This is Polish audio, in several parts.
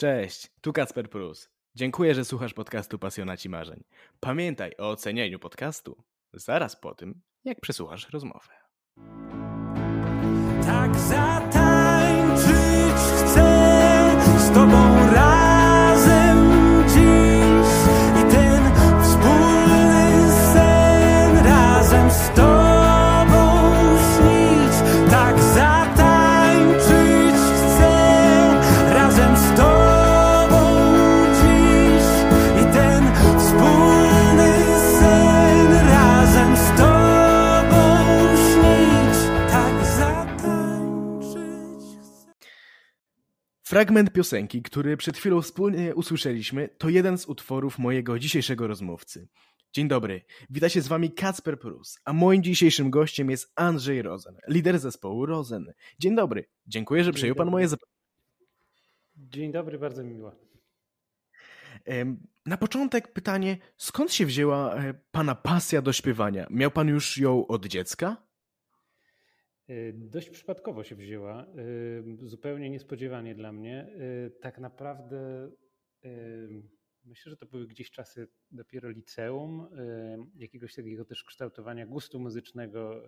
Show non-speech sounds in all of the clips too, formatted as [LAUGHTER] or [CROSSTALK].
Cześć, tu Kacper Prus. Dziękuję, że słuchasz podcastu Pasjonaci Marzeń. Pamiętaj o ocenianiu podcastu zaraz po tym, jak przesłuchasz rozmowę. Tak zatańczyć Fragment piosenki, który przed chwilą wspólnie usłyszeliśmy, to jeden z utworów mojego dzisiejszego rozmówcy. Dzień dobry, wita się z wami Kacper Prus, a moim dzisiejszym gościem jest Andrzej Rozen, lider zespołu Rozen. Dzień dobry, dziękuję, że Dzień przyjął dobry. pan moje zaproszenie. Dzień dobry, bardzo mi miło. Na początek pytanie, skąd się wzięła e, pana pasja do śpiewania? Miał pan już ją od dziecka? Y, dość przypadkowo się wzięła, y, zupełnie niespodziewanie dla mnie. Y, tak naprawdę myślę, że to były gdzieś czasy dopiero liceum, jakiegoś takiego też kształtowania gustu muzycznego,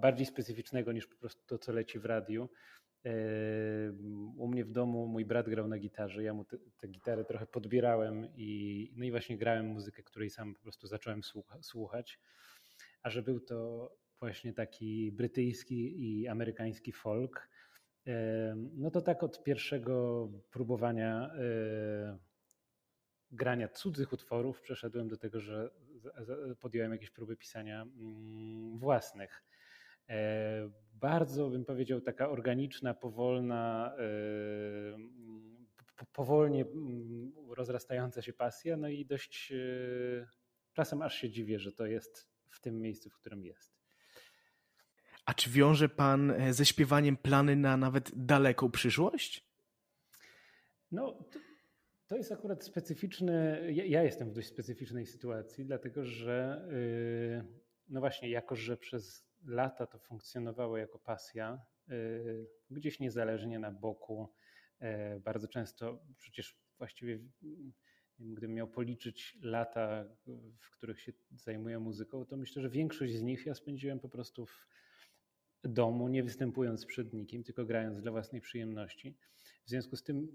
bardziej specyficznego niż po prostu to, co leci w radiu. U mnie w domu mój brat grał na gitarze, ja mu tę gitarę trochę podbierałem i, no i właśnie grałem muzykę, której sam po prostu zacząłem słuchać. A że był to właśnie taki brytyjski i amerykański folk. No to tak od pierwszego próbowania e, grania cudzych utworów przeszedłem do tego, że podjąłem jakieś próby pisania mm, własnych. E, bardzo bym powiedział taka organiczna, powolna, e, powolnie mm, rozrastająca się pasja, no i dość czasem aż się dziwię, że to jest w tym miejscu, w którym jest. A czy wiąże pan e, ze śpiewaniem plany na nawet daleką przyszłość? No, to, to jest akurat specyficzne. Ja, ja, jestem w dość specyficznej sytuacji, dlatego że, yy, no właśnie, jako że przez lata to funkcjonowało jako pasja, yy, gdzieś niezależnie na boku, yy, bardzo często przecież właściwie gdybym miał policzyć lata, w których się zajmuję muzyką, to myślę, że większość z nich ja spędziłem po prostu w domu, nie występując przed nikim, tylko grając dla własnej przyjemności. W związku z tym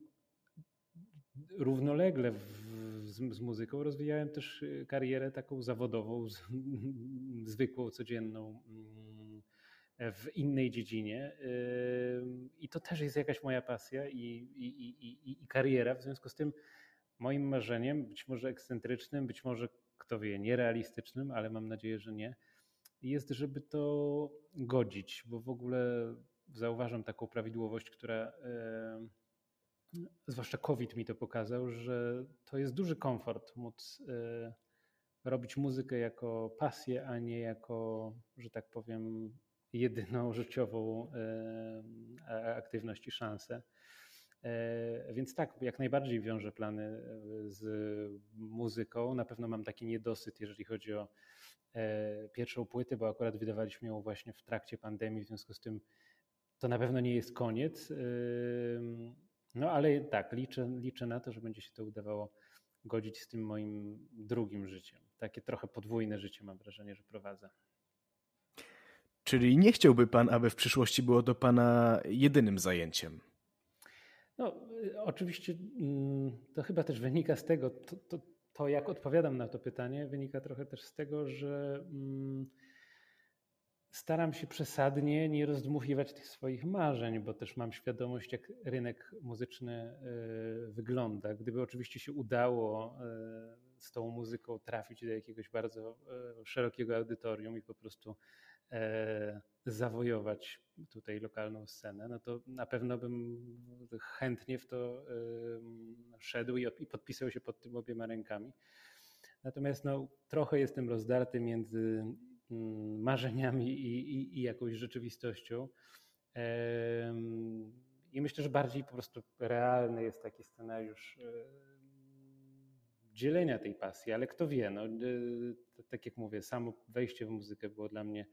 równolegle w, z, z, muzyką rozwijałem też y, karierę taką zawodową, z, [LAUGHS] zwykłą, codzienną mm, w innej dziedzinie. I to też jest jakaś moja pasja i, i, i, i kariera. W związku z tym moim marzeniem, być może ekscentrycznym, być może, kto wie, nierealistycznym, ale mam nadzieję, że nie, jest, żeby to godzić, bo w ogóle zauważam taką prawidłowość, która e, zwłaszcza COVID mi to pokazał, że to jest duży komfort móc e, robić muzykę jako pasję, a nie jako, że tak powiem, jedyną [LAUGHS] życiową e, aktywność i szansę. Więc tak, jak najbardziej wiążę plany z muzyką. Na pewno mam taki niedosyt, jeżeli chodzi o pierwszą płytę, bo akurat wydawaliśmy ją właśnie w trakcie pandemii, w związku z tym to na pewno nie jest koniec. No ale tak, liczę, liczę na to, że będzie się to udawało godzić z tym moim drugim życiem. Takie trochę podwójne życie mam wrażenie, że prowadzę. Czyli nie chciałby pan, aby w przyszłości było to pana jedynym zajęciem? No, oczywiście mm, to chyba też wynika z tego, to, to, to, jak odpowiadam na to pytanie, wynika trochę też z tego, że mm, staram się przesadnie nie rozdmuchiwać tych swoich marzeń, bo też mam świadomość, jak rynek muzyczny y, wygląda. Gdyby oczywiście się udało y, z tą muzyką trafić do jakiegoś bardzo y, szerokiego audytorium i po prostu zawojować tutaj lokalną scenę, no to na pewno bym chętnie w to szedł i podpisał się pod tym obiema rękami. Natomiast no, trochę jestem rozdarty między mm, marzeniami i, i, i jakąś rzeczywistością. I myślę, że bardziej po prostu realny jest taki scenariusz dzielenia tej pasji, ale kto wie, no, tak jak mówię, samo wejście w muzykę było dla mnie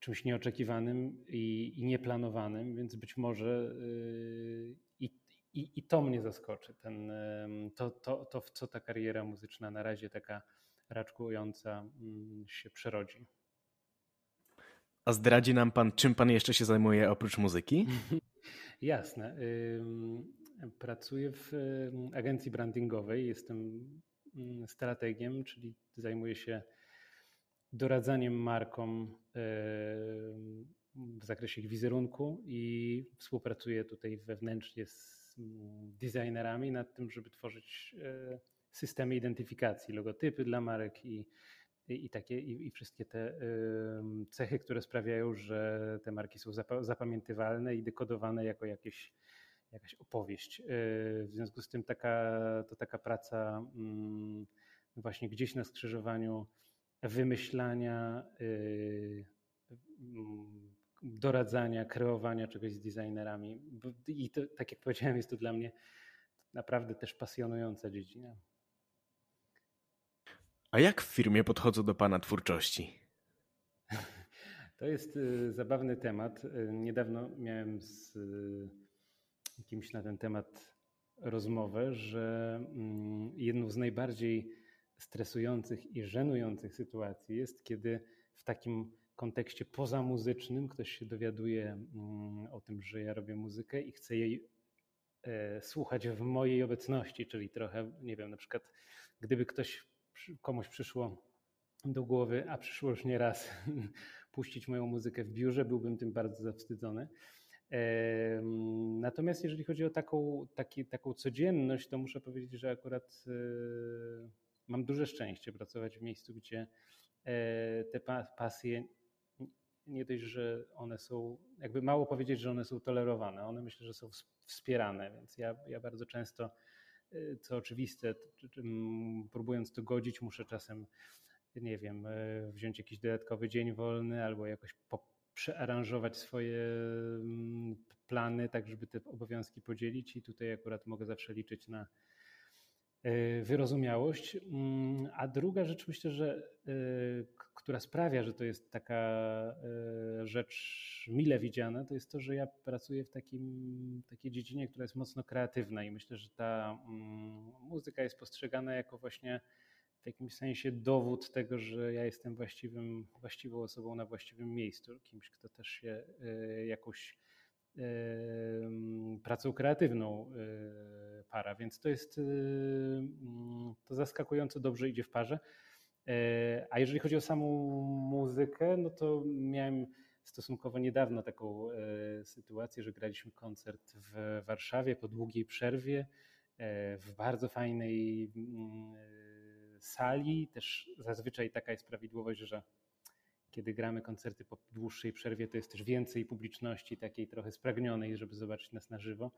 czymś nieoczekiwanym i, i nieplanowanym, więc być może i, i, i to mnie zaskoczy. Ten, to, to, to, w co ta kariera muzyczna na razie taka raczkująca mm, się przerodzi. A zdradzi nam pan, czym pan jeszcze się zajmuje oprócz muzyki? [LAUGHS] Jasne. Pracuję w agencji brandingowej. Jestem mm, strategiem, czyli zajmuję się doradzaniem markom w zakresie ich wizerunku i współpracuję tutaj wewnętrznie z designerami nad tym, żeby tworzyć e, systemy identyfikacji, logotypy dla marek i, i, i takie, i, i, wszystkie te cechy, które sprawiają, że te marki są zapamiętywalne i dekodowane jako jakieś, jakaś opowieść. E, w związku z tym taka, to taka praca właśnie gdzieś na skrzyżowaniu wymyślania, y, mm, doradzania, kreowania czegoś z designerami. I to, tak jak powiedziałem, jest to dla mnie naprawdę też pasjonująca dziedzina. A jak w firmie podchodzą do Pana twórczości? [LAUGHS] To jest y, zabawny temat. Y, niedawno miałem z kimś na ten temat rozmowę, że mm, jedną z najbardziej stresujących i żenujących sytuacji jest, kiedy w takim kontekście pozamuzycznym ktoś się dowiaduje mm, o tym, że ja robię muzykę i chce jej e, słuchać w mojej obecności, czyli trochę, nie wiem, na przykład gdyby ktoś, komuś przyszło do głowy, a przyszło już nie raz [LAUGHS] puścić moją muzykę w biurze, byłbym tym bardzo zawstydzony. Natomiast jeżeli chodzi o taką, taki, taką codzienność, to muszę powiedzieć, że akurat e, mam duże szczęście pracować w miejscu, gdzie e, te pasje nie dość, że one są, jakby mało powiedzieć, że one są tolerowane, one myślę, że są wspierane, więc ja, ja bardzo często, e, co oczywiste, próbując to godzić, muszę czasem, nie wiem, e, wziąć jakiś dodatkowy dzień wolny albo jakoś przearanżować swoje plany, tak żeby te obowiązki podzielić i tutaj akurat mogę zawsze liczyć na wyrozumiałość. Mm, a druga rzecz, myślę, że e, która sprawia, że to jest taka e, rzecz mile widziana, to jest to, że ja pracuję w takim, takiej dziedzinie, która jest mocno kreatywna i myślę, że ta mm, muzyka jest postrzegana jako właśnie w jakimś sensie dowód tego, że ja jestem właściwym, właściwą osobą na właściwym miejscu, kimś, kto też się jakąś pracą kreatywną e, para, więc to jest e, mm, to zaskakująco dobrze idzie w parze. E, a jeżeli chodzi o samą muzykę, no to miałem stosunkowo niedawno taką sytuację, że graliśmy koncert w Warszawie po długiej przerwie w bardzo fajnej mm, sali. Też zazwyczaj taka jest prawidłowość, że kiedy gramy koncerty po dłuższej przerwie, to jest też więcej publiczności takiej trochę spragnionej, żeby zobaczyć nas na żywo.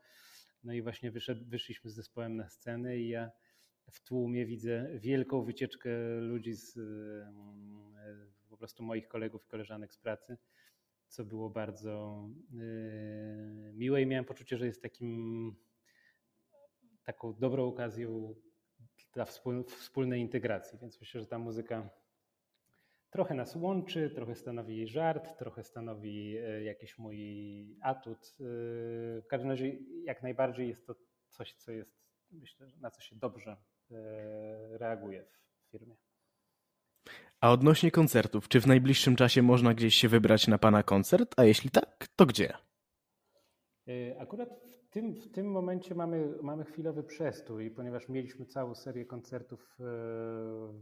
No i właśnie wyszedł, wyszliśmy z zespołem na scenę i ja w tłumie widzę wielką wycieczkę ludzi z mm, po prostu moich kolegów i koleżanek z pracy, co było bardzo yy, miłe i miałem poczucie, że jest takim taką dobrą okazją dla wspólnej integracji, więc myślę, że ta muzyka trochę nas łączy, trochę stanowi jej żart, trochę stanowi e, jakiś mój atut. E, w każdym razie jak najbardziej jest to coś, co jest, myślę, na co się dobrze e, reaguje w firmie. A odnośnie koncertów, czy w najbliższym czasie można gdzieś się wybrać na Pana koncert? A jeśli tak, to gdzie? Akurat tym, w tym momencie mamy, mamy chwilowy przestój, ponieważ mieliśmy całą serię koncertów e,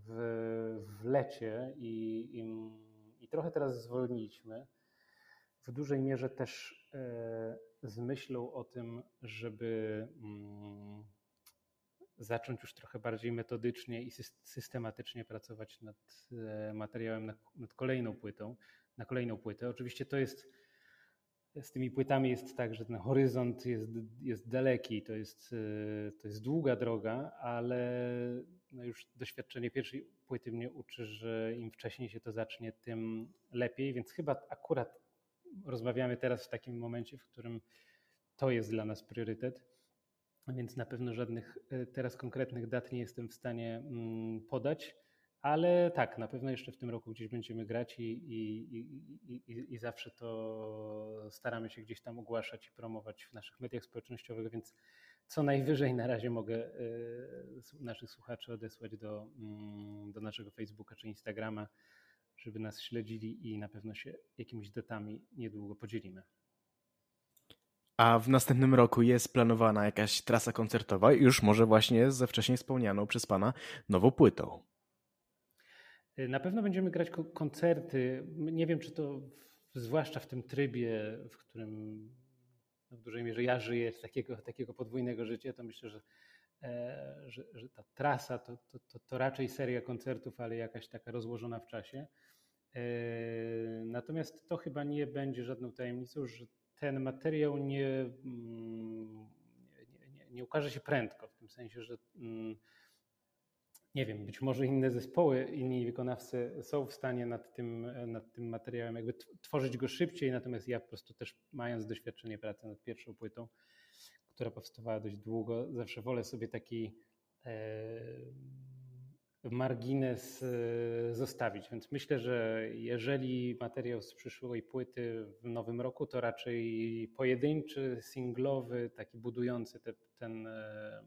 w, w lecie i, i, i trochę teraz zwolniliśmy. W dużej mierze też e, z myślą o tym, żeby mm, zacząć już trochę bardziej metodycznie i systematycznie pracować nad e, materiałem, nad, nad kolejną płytą, na kolejną płytę. Oczywiście to jest z tymi płytami jest tak, że ten horyzont jest, jest daleki, to jest, e, to jest długa droga, ale no już doświadczenie pierwszej płyty mnie uczy, że im wcześniej się to zacznie, tym lepiej, więc chyba akurat rozmawiamy teraz w takim momencie, w którym to jest dla nas priorytet, więc na pewno żadnych e, teraz konkretnych dat nie jestem w stanie mm, podać, ale tak, na pewno jeszcze w tym roku gdzieś będziemy grać i, i, i, i, zawsze to staramy się gdzieś tam ogłaszać i promować w naszych mediach społecznościowych, więc co najwyżej na razie mogę naszych słuchaczy odesłać do, mm, do naszego Facebooka czy Instagrama, żeby nas śledzili i na pewno się jakimiś datami niedługo podzielimy. A w następnym roku jest planowana jakaś trasa koncertowa, już może właśnie ze wcześniej wspomnianą przez Pana nową płytą. Y, na pewno będziemy grać koncerty. Nie wiem, czy to zwłaszcza w tym trybie, w którym no, w dużej mierze ja żyję [LAUGHS] takiego, takiego podwójnego życia, to myślę, że, e, że, że ta trasa to, to, to, to, raczej seria koncertów, ale jakaś taka rozłożona w czasie. E, natomiast to chyba nie będzie żadną tajemnicą, że ten materiał nie, mm, nie, nie, nie ukaże się prędko, w tym sensie, że mm, nie wiem, być może inne zespoły, inni wykonawcy są w stanie nad tym, nad tym materiałem jakby tworzyć go szybciej, natomiast ja po prostu też mając doświadczenie pracy nad pierwszą płytą, która powstawała dość długo, zawsze wolę sobie taki e, margines e, zostawić. Więc myślę, że jeżeli materiał z przyszłej płyty w nowym roku, to raczej pojedynczy, singlowy, taki budujący te, ten e,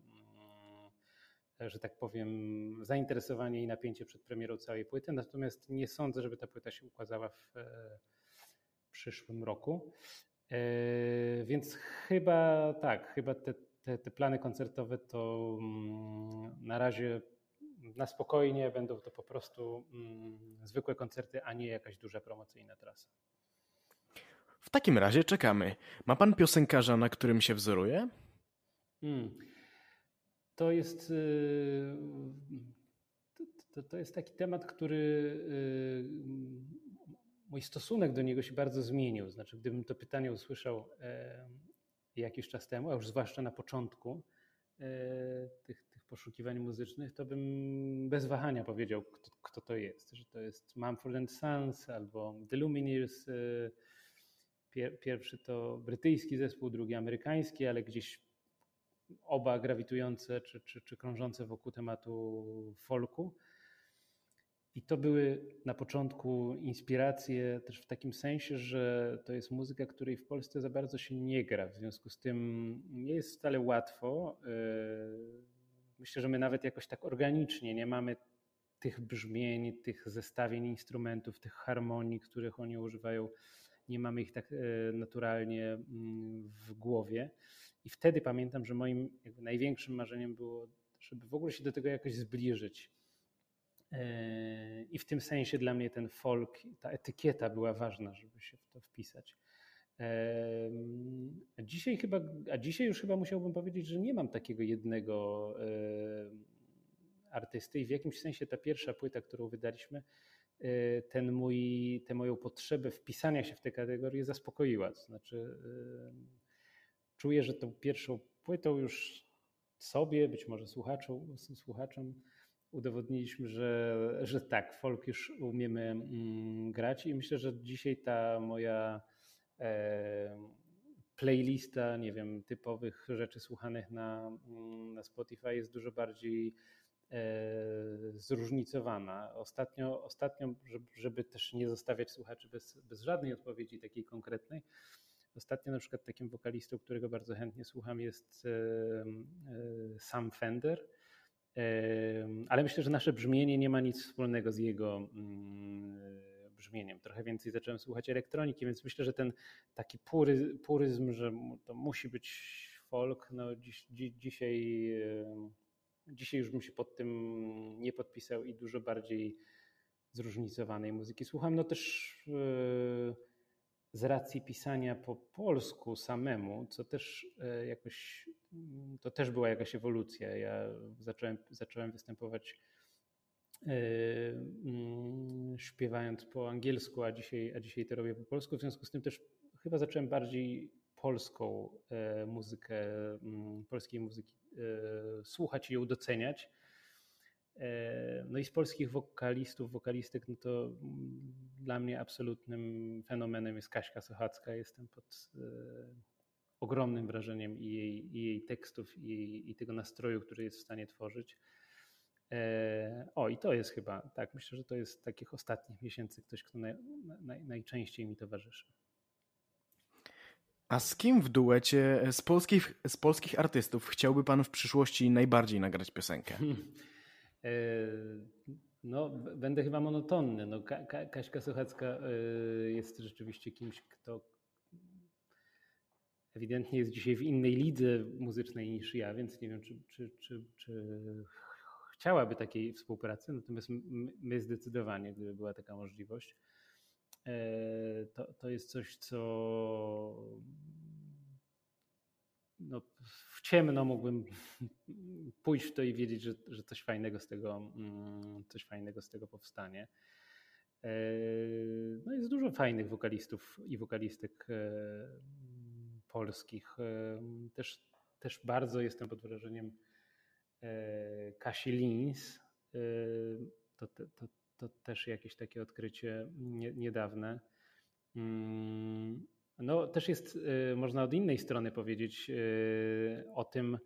że tak powiem, zainteresowanie i napięcie przed premierą całej płyty. Natomiast nie sądzę, żeby ta płyta się ukazała w e, przyszłym roku. E, więc chyba tak, chyba te, te, te plany koncertowe to mm, na razie na spokojnie będą to po prostu mm, zwykłe koncerty, a nie jakaś duża promocyjna trasa. W takim razie czekamy. Ma pan piosenkarza, na którym się wzoruje? Hmm. To jest, y, to, to jest taki temat, który y, mój stosunek do niego się bardzo zmienił. Znaczy, gdybym to pytanie usłyszał e, jakiś czas temu, a już zwłaszcza na początku e, tych, tych poszukiwań muzycznych, to bym bez wahania powiedział, kto, kto to jest. Że to jest Mumford Sons albo The Lumineers. E, pierwszy to brytyjski zespół, drugi amerykański, ale gdzieś oba grawitujące czy, czy, czy krążące wokół tematu folku. I to były na początku inspiracje też w takim sensie, że to jest muzyka, której w Polsce za bardzo się nie gra. W związku z tym nie jest wcale łatwo. Yy, myślę, że my nawet jakoś tak organicznie nie mamy tych brzmień, tych zestawień instrumentów, tych harmonii, których oni używają. Nie mamy ich tak yy, naturalnie mm, w głowie. I wtedy pamiętam, że moim największym marzeniem było, żeby w ogóle się do tego jakoś zbliżyć. E, I w tym sensie dla mnie ten folk, ta etykieta była ważna, żeby się w to wpisać. E, a dzisiaj, chyba, a dzisiaj już chyba musiałbym powiedzieć, że nie mam takiego jednego e, artysty i w jakimś sensie ta pierwsza płyta, którą wydaliśmy, ten mój, tę moją potrzebę wpisania się w te kategorie zaspokoiła. To znaczy czuję, że tą pierwszą płytą już sobie, być może słuchaczom, słuchaczom udowodniliśmy, że, że tak, folk już umiemy mm, grać i myślę, że dzisiaj ta moja e, playlista, nie wiem, typowych rzeczy słuchanych na, mm, na Spotify jest dużo bardziej zróżnicowana. Ostatnio, ostatnio żeby, też nie zostawiać słuchaczy bez, bez żadnej odpowiedzi takiej konkretnej, Ostatnio na przykład takim wokalistą, którego bardzo chętnie słucham jest e, Sam Fender, ale myślę, że nasze brzmienie nie ma nic wspólnego z jego mm, brzmieniem. Trochę więcej zacząłem słuchać elektroniki, więc myślę, że ten taki pury, puryzm, że to musi być folk, no dziś, dzisiaj, dzisiaj już bym się pod tym nie podpisał i dużo bardziej zróżnicowanej muzyki słucham. No też e, z racji pisania po polsku samemu, co też e, jakoś, mm, to też była jakaś ewolucja. Ja zacząłem, zacząłem występować e, mm, śpiewając po angielsku, a dzisiaj, a dzisiaj to robię po polsku. W związku z tym też chyba zacząłem bardziej polską muzykę, mm, polskiej muzyki słuchać i ją doceniać. E, no i z polskich wokalistów, wokalistek, no to dla mnie absolutnym fenomenem jest Kaśka Sochacka. Jestem pod e, ogromnym wrażeniem i jej, i jej tekstów, i, i, tego nastroju, który jest w stanie tworzyć. O, i to jest chyba, tak, myślę, że to jest takich ostatnich miesięcy ktoś, kto naj, naj, najczęściej mi towarzyszy. A z kim w duecie z polskich, z polskich artystów chciałby pan w przyszłości najbardziej nagrać piosenkę? No, będę chyba monotonny. No, Ka Ka Kaśka Sochacka e, jest rzeczywiście kimś, kto ewidentnie jest dzisiaj w innej lidze muzycznej niż ja, więc nie wiem, czy, czy, czy, czy chciałaby takiej współpracy. Natomiast my zdecydowanie, gdyby była taka możliwość, e, to, to jest coś, co no, w ciemno mógłbym pójść w to i wiedzieć, że, że coś fajnego z tego, mm, coś fajnego z tego powstanie. E, no jest dużo fajnych wokalistów i wokalistek e, polskich. E, też, też bardzo jestem pod wrażeniem Kasi Lins. To, to, to, też jakieś takie odkrycie niedawne. Mm, no, też jest, y, można od innej strony powiedzieć y, o tym,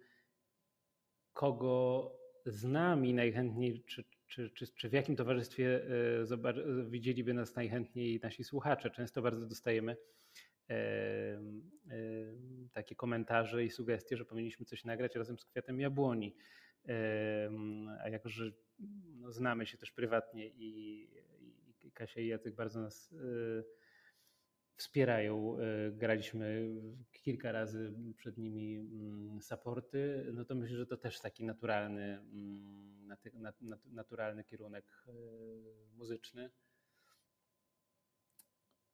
kogo z nami najchętniej, czy, czy, czy, czy w jakim towarzystwie y, widzieliby nas najchętniej nasi słuchacze. Często bardzo dostajemy takie komentarze i sugestie, że powinniśmy coś nagrać razem z Kwiatem Jabłoni. A jako, że no, znamy się też prywatnie i, i Kasia i Jacek bardzo nas wspierają. E, graliśmy kilka razy przed nimi mm, supporty, no to myślę, że to też taki naturalny, mm, naturalny kierunek e, muzyczny.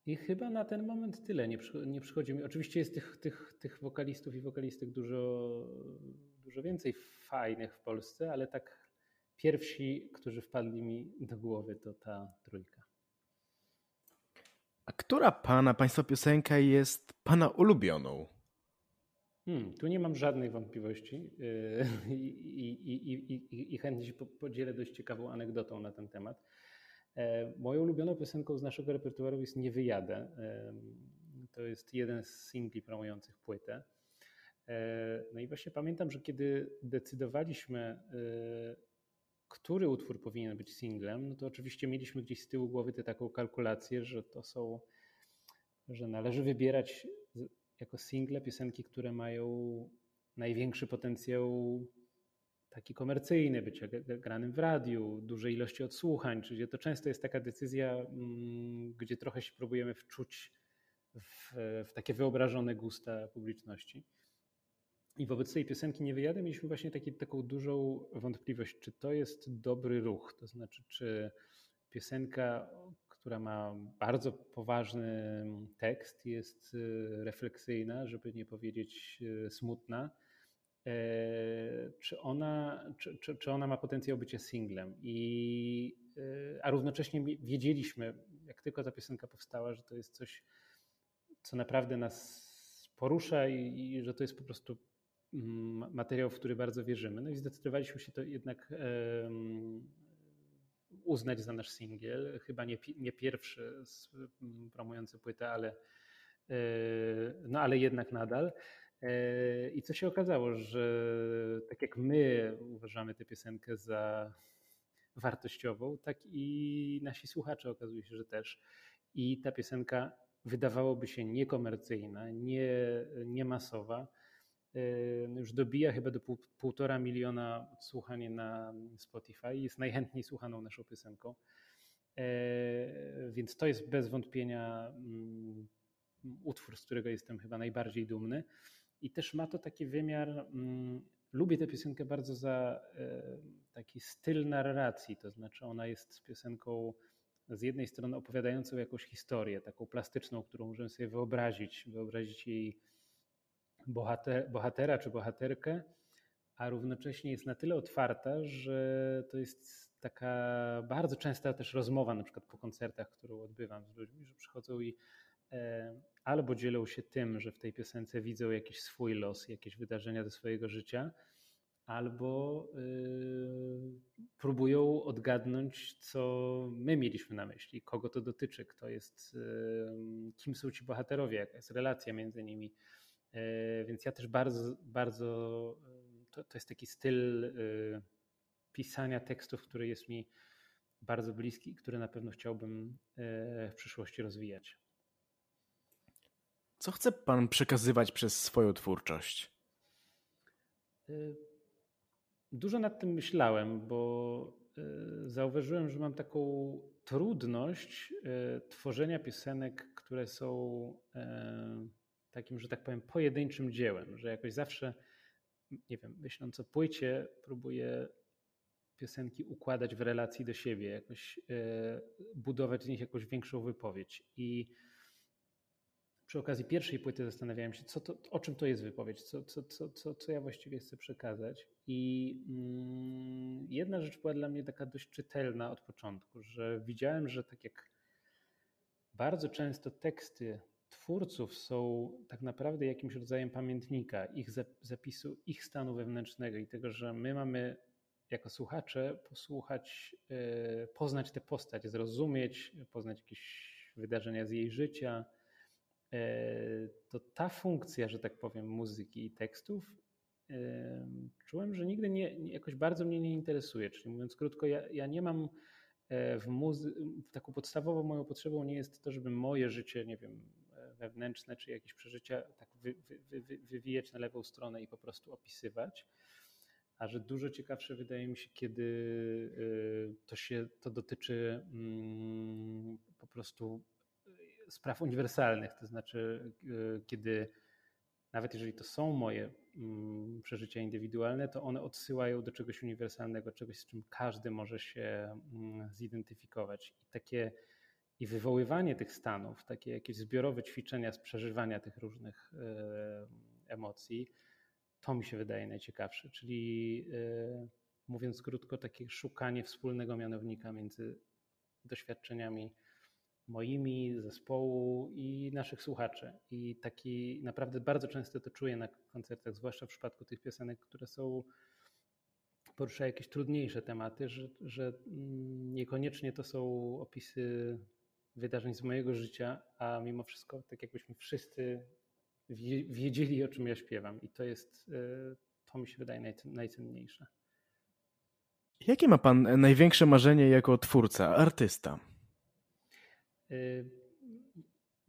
I chyba na ten moment tyle. Nie, nie przychodzi mi. Oczywiście jest tych, tych, tych wokalistów i wokalistek dużo, dużo więcej fajnych w Polsce, ale tak pierwsi, którzy wpadli mi do głowy, to ta trójka. A która pana, państwa piosenka jest pana ulubioną? Hmm, tu nie mam żadnych wątpliwości yy, i, i, i, i, chętnie się podzielę dość ciekawą anegdotą na ten temat. E, moją ulubioną piosenką z naszego repertuaru jest Nie wyjadę. To jest jeden z singli promujących płytę. E, no i właśnie pamiętam, że kiedy decydowaliśmy e, który utwór powinien być singlem, no to oczywiście mieliśmy gdzieś z tyłu głowy tę taką kalkulację, że to są, że należy wybierać jako single piosenki, które mają największy potencjał taki komercyjny, bycia granym w radiu, dużej ilości odsłuchań, czyli to często jest taka decyzja, mm, gdzie trochę się próbujemy wczuć w, w takie wyobrażone gusta publiczności. I wobec tej piosenki Nie wyjadę mieliśmy właśnie taki, taką dużą wątpliwość, czy to jest dobry ruch, to znaczy czy piosenka, która ma bardzo poważny tekst, jest y, refleksyjna, żeby nie powiedzieć y, smutna, e, czy ona, czy, czy, czy ona ma potencjał bycia singlem. I, y, a równocześnie wiedzieliśmy, jak tylko ta piosenka powstała, że to jest coś, co naprawdę nas porusza i, i że to jest po prostu materiał, w który bardzo wierzymy. No i zdecydowaliśmy się to jednak uznać za nasz singiel. Chyba nie, nie pierwszy promujący płytę, ale, e, no ale jednak nadal. E, I co się okazało, że tak jak my uważamy tę piosenkę za wartościową, tak i nasi słuchacze okazuje się, że też. I ta piosenka wydawałoby się niekomercyjna, nie, nie masowa, Yy, już dobija chyba do pół, półtora miliona odsłuchań na Spotify. Jest najchętniej słuchaną naszą piosenką. Yy, więc to jest bez wątpienia mm, utwór, z którego jestem chyba najbardziej dumny. I też ma to taki wymiar. Mm, lubię tę piosenkę bardzo za yy, taki styl narracji, to znaczy ona jest piosenką z jednej strony opowiadającą jakąś historię, taką plastyczną, którą możemy sobie wyobrazić, wyobrazić jej bohater, bohatera czy bohaterkę, a równocześnie jest na tyle otwarta, że to jest taka bardzo częsta też rozmowa, na przykład po koncertach, którą odbywam z ludźmi, że przychodzą i e, albo dzielą się tym, że w tej piosence widzą jakiś swój los, jakieś wydarzenia ze swojego życia, albo y, próbują odgadnąć, co my mieliśmy na myśli, kogo to dotyczy, kto jest, y, kim są ci bohaterowie, jaka jest relacja między nimi. E, więc ja też bardzo, bardzo, to, to jest taki styl, e, pisania tekstów, który jest mi bardzo bliski i który na pewno chciałbym w przyszłości rozwijać. Co chce Pan przekazywać przez swoją twórczość? Dużo nad tym myślałem, bo zauważyłem, że mam taką trudność tworzenia piosenek, które są takim, że tak powiem, pojedynczym dziełem, że jakoś zawsze, nie wiem, myśląc o płycie, próbuję piosenki układać w relacji do siebie, jakoś e, budować z nich jakąś większą wypowiedź. I przy okazji pierwszej płyty zastanawiałem się, co to, o czym to jest wypowiedź, co, co, co, co, co ja właściwie chcę przekazać. I mm, jedna rzecz była dla mnie taka dość czytelna od początku, że widziałem, że tak jak bardzo często teksty twórców są tak naprawdę jakimś rodzajem pamiętnika, ich zapisu, ich stanu wewnętrznego i tego, że my mamy jako słuchacze posłuchać, e, poznać tę postać, zrozumieć, poznać jakieś wydarzenia z jej życia, e, to ta funkcja, że tak powiem, muzyki i tekstów, e, czułem, że nigdy nie, jakoś bardzo mnie nie interesuje. Czyli mówiąc krótko, ja, ja nie mam w muzy- taką podstawową moją potrzebą nie jest to, żeby moje życie, nie wiem, wewnętrzne czy jakieś przeżycia tak wy, wy, wy, wywijać na lewą stronę i po prostu opisywać. A że dużo ciekawsze wydaje mi się, kiedy y, to się to dotyczy mm, po prostu y, spraw uniwersalnych, to znaczy y, kiedy nawet jeżeli to są moje mm, przeżycia indywidualne, to one odsyłają do czegoś uniwersalnego, czegoś, z czym każdy może się mm, zidentyfikować. I takie i wywoływanie tych stanów, takie jakieś zbiorowe ćwiczenia z przeżywania tych różnych emocji, to mi się wydaje najciekawsze, czyli e, mówiąc krótko, takie szukanie wspólnego mianownika między doświadczeniami moimi, zespołu i naszych słuchaczy. I taki naprawdę bardzo często to czuję na koncertach, zwłaszcza w przypadku tych piosenek, które są poruszają jakieś trudniejsze tematy, że, że mm, niekoniecznie to są opisy wydarzeń z mojego życia, a mimo wszystko tak jakbyśmy wszyscy wiedzieli, o czym ja śpiewam. I to jest, e, to mi się wydaje najcenniejsze. Jakie ma Pan największe marzenie jako twórca, artysta? E,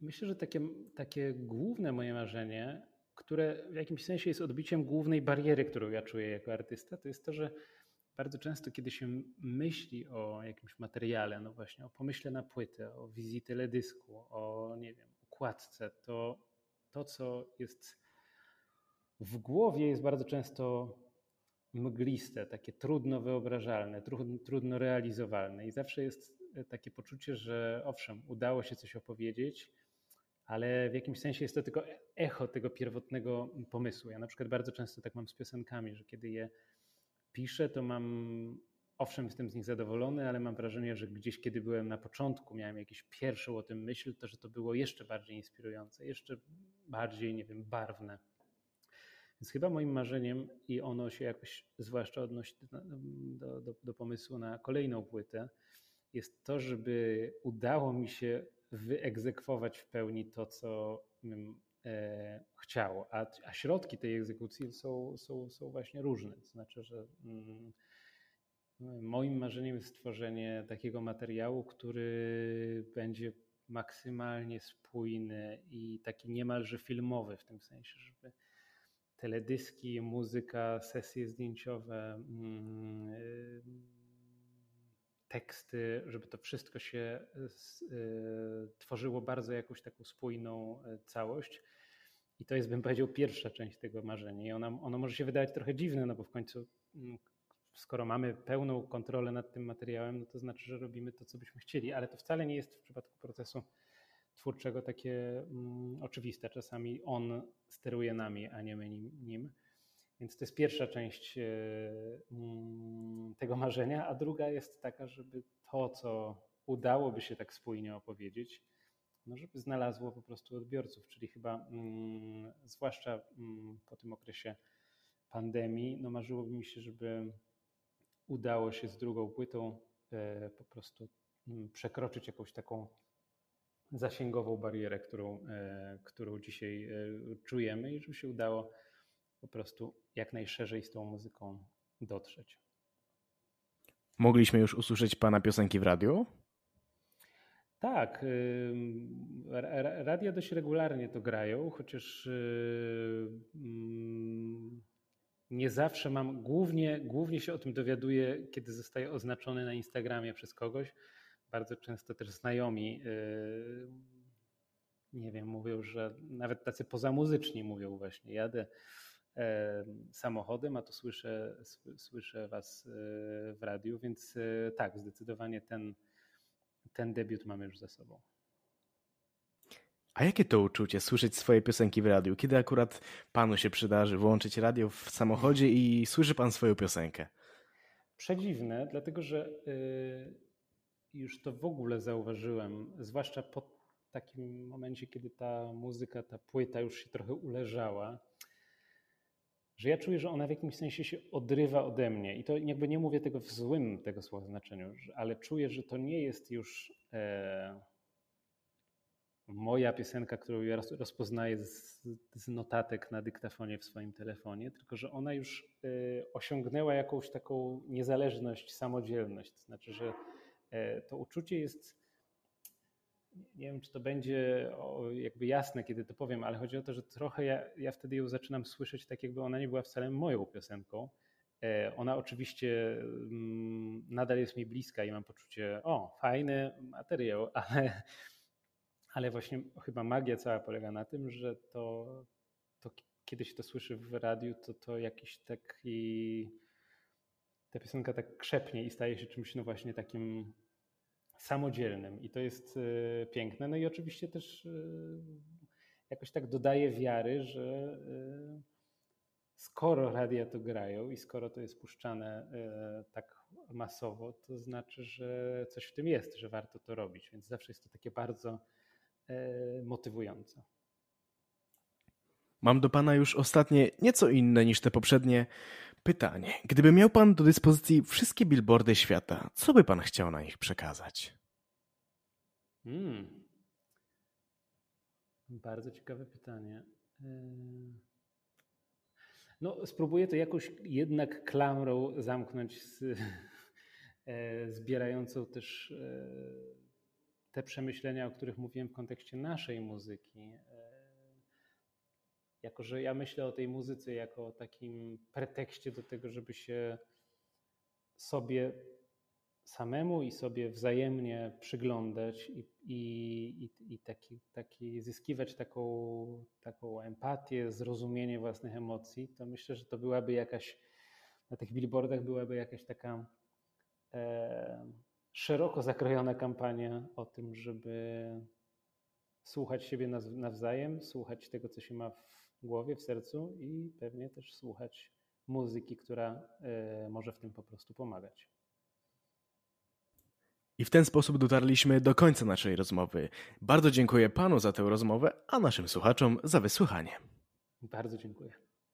myślę, że takie, takie główne moje marzenie, które w jakimś sensie jest odbiciem głównej bariery, którą ja czuję jako artysta, to jest to, że bardzo często, kiedy się myśli o jakimś materiale, no właśnie o pomyśle na płytę, o wizji teledysku, o nie wiem, układce, to to, co jest w głowie, jest bardzo często mgliste, takie trudno wyobrażalne, trudno, realizowalne. I zawsze jest takie poczucie, że owszem, udało się coś opowiedzieć, ale w jakimś sensie jest to tylko echo tego pierwotnego pomysłu. Ja na przykład bardzo często tak mam z piosenkami, że kiedy je piszę, to mam owszem, jestem z nich zadowolony, ale mam wrażenie, że gdzieś, kiedy byłem na początku, miałem jakieś pierwszą o tym myśl, to że to było jeszcze bardziej inspirujące, jeszcze bardziej, nie wiem, barwne. Więc chyba moim marzeniem, i ono się jakoś zwłaszcza odnosi do, do, do, pomysłu na kolejną płytę, jest to, żeby udało mi się wyegzekwować w pełni to, co chciał. A, a środki tej egzekucji są, są, są właśnie różne. To znaczy, że. Mm, Moim marzeniem jest stworzenie takiego materiału, który będzie maksymalnie spójny i taki niemalże filmowy w tym sensie, żeby teledyski, muzyka, sesje zdjęciowe, mm, y, teksty, żeby to wszystko się y, tworzyło bardzo jakąś taką spójną całość. I to jest, bym powiedział, pierwsza część tego marzenia. I ona, ono może się wydawać trochę dziwne, no bo w końcu mm, skoro mamy pełną kontrolę nad tym materiałem, no to znaczy, że robimy to, co byśmy chcieli, ale to wcale nie jest w przypadku procesu twórczego takie mm, oczywiste. Czasami on steruje nami, a nie my nim. Więc to jest pierwsza część e, mm, tego marzenia, a druga jest taka, żeby to, co udałoby się tak spójnie opowiedzieć, no żeby znalazło po prostu odbiorców, czyli chyba mm, zwłaszcza mm, po tym okresie pandemii, no marzyłoby mi się, żeby udało się z drugą płytą e, po prostu mm, przekroczyć jakąś taką zasięgową barierę, którą, e, którą dzisiaj e, czujemy i żeby się udało po prostu jak najszerzej z tą muzyką dotrzeć. Mogliśmy już usłyszeć pana piosenki w radiu? Tak. Radia dość regularnie to grają, chociaż nie zawsze mam, głównie, głównie się o tym dowiaduję, kiedy zostaje oznaczony na Instagramie przez kogoś. Bardzo często też znajomi, nie wiem, mówią, że nawet tacy pozamuzyczni mówią właśnie, jadę samochodem, a to słyszę, słyszę was e, w radiu, więc e, tak, zdecydowanie ten, ten debiut mamy już za sobą. A jakie to uczucie słyszeć swoje piosenki w radiu? Kiedy akurat panu się przydarzy włączyć radio w samochodzie i słyszy pan swoją piosenkę? Przedziwne, dlatego że y, już to w ogóle zauważyłem, zwłaszcza po takim momencie, kiedy ta muzyka, ta płyta już się trochę uleżała, że ja czuję, że ona w jakimś sensie się odrywa ode mnie. I to jakby nie mówię tego w złym tego słowa znaczeniu, ale czuję, że to nie jest już. E, moja piosenka, którą ja rozpoznaję z, z, notatek na dyktafonie w swoim telefonie, tylko że ona już y, osiągnęła jakąś taką niezależność, samodzielność. To znaczy, że y, to uczucie jest. Nie wiem, czy to będzie jakby jasne, kiedy to powiem, ale chodzi o to, że trochę ja, ja wtedy ją zaczynam słyszeć tak, jakby ona nie była wcale moją piosenką. E, ona oczywiście mm, nadal jest mi bliska i mam poczucie, o, fajny materiał, [LAUGHS] ale ale właśnie chyba magia cała polega na tym, że to, to kiedy się to słyszy w radiu, to to jakiś taki ta piosenka tak krzepnie i staje się czymś no właśnie takim samodzielnym i to jest y, piękne. No i oczywiście też y, jakoś tak dodaje wiary, że y, skoro radia to grają i skoro to jest puszczane tak masowo, to znaczy, że coś w tym jest, że warto to robić. Więc zawsze jest to takie bardzo motywujące. Mam do Pana już ostatnie, nieco inne niż te poprzednie pytanie. Gdyby miał Pan do dyspozycji wszystkie billboardy świata, co by Pan chciał na nich przekazać? Hmm. Bardzo ciekawe pytanie. E, no, spróbuję to jakoś jednak klamrą zamknąć, z, [LAUGHS] e, zbierającą też te przemyślenia, o których mówiłem w kontekście naszej muzyki, e, jako że ja myślę o tej muzyce jako o takim pretekście do tego, żeby się sobie samemu i sobie wzajemnie przyglądać i, i, i taki, taki zyskiwać taką, taką empatię, zrozumienie własnych emocji, to myślę, że to byłaby jakaś, na tych billboardach byłaby jakaś taka e, szeroko zakrojona kampania o tym, żeby słuchać siebie nawzajem, słuchać tego, co się ma w głowie, w sercu i pewnie też słuchać muzyki, która e, może w tym po prostu pomagać. I w ten sposób dotarliśmy do końca naszej rozmowy. Bardzo dziękuję panu za tę rozmowę, a naszym słuchaczom za wysłuchanie. Bardzo dziękuję.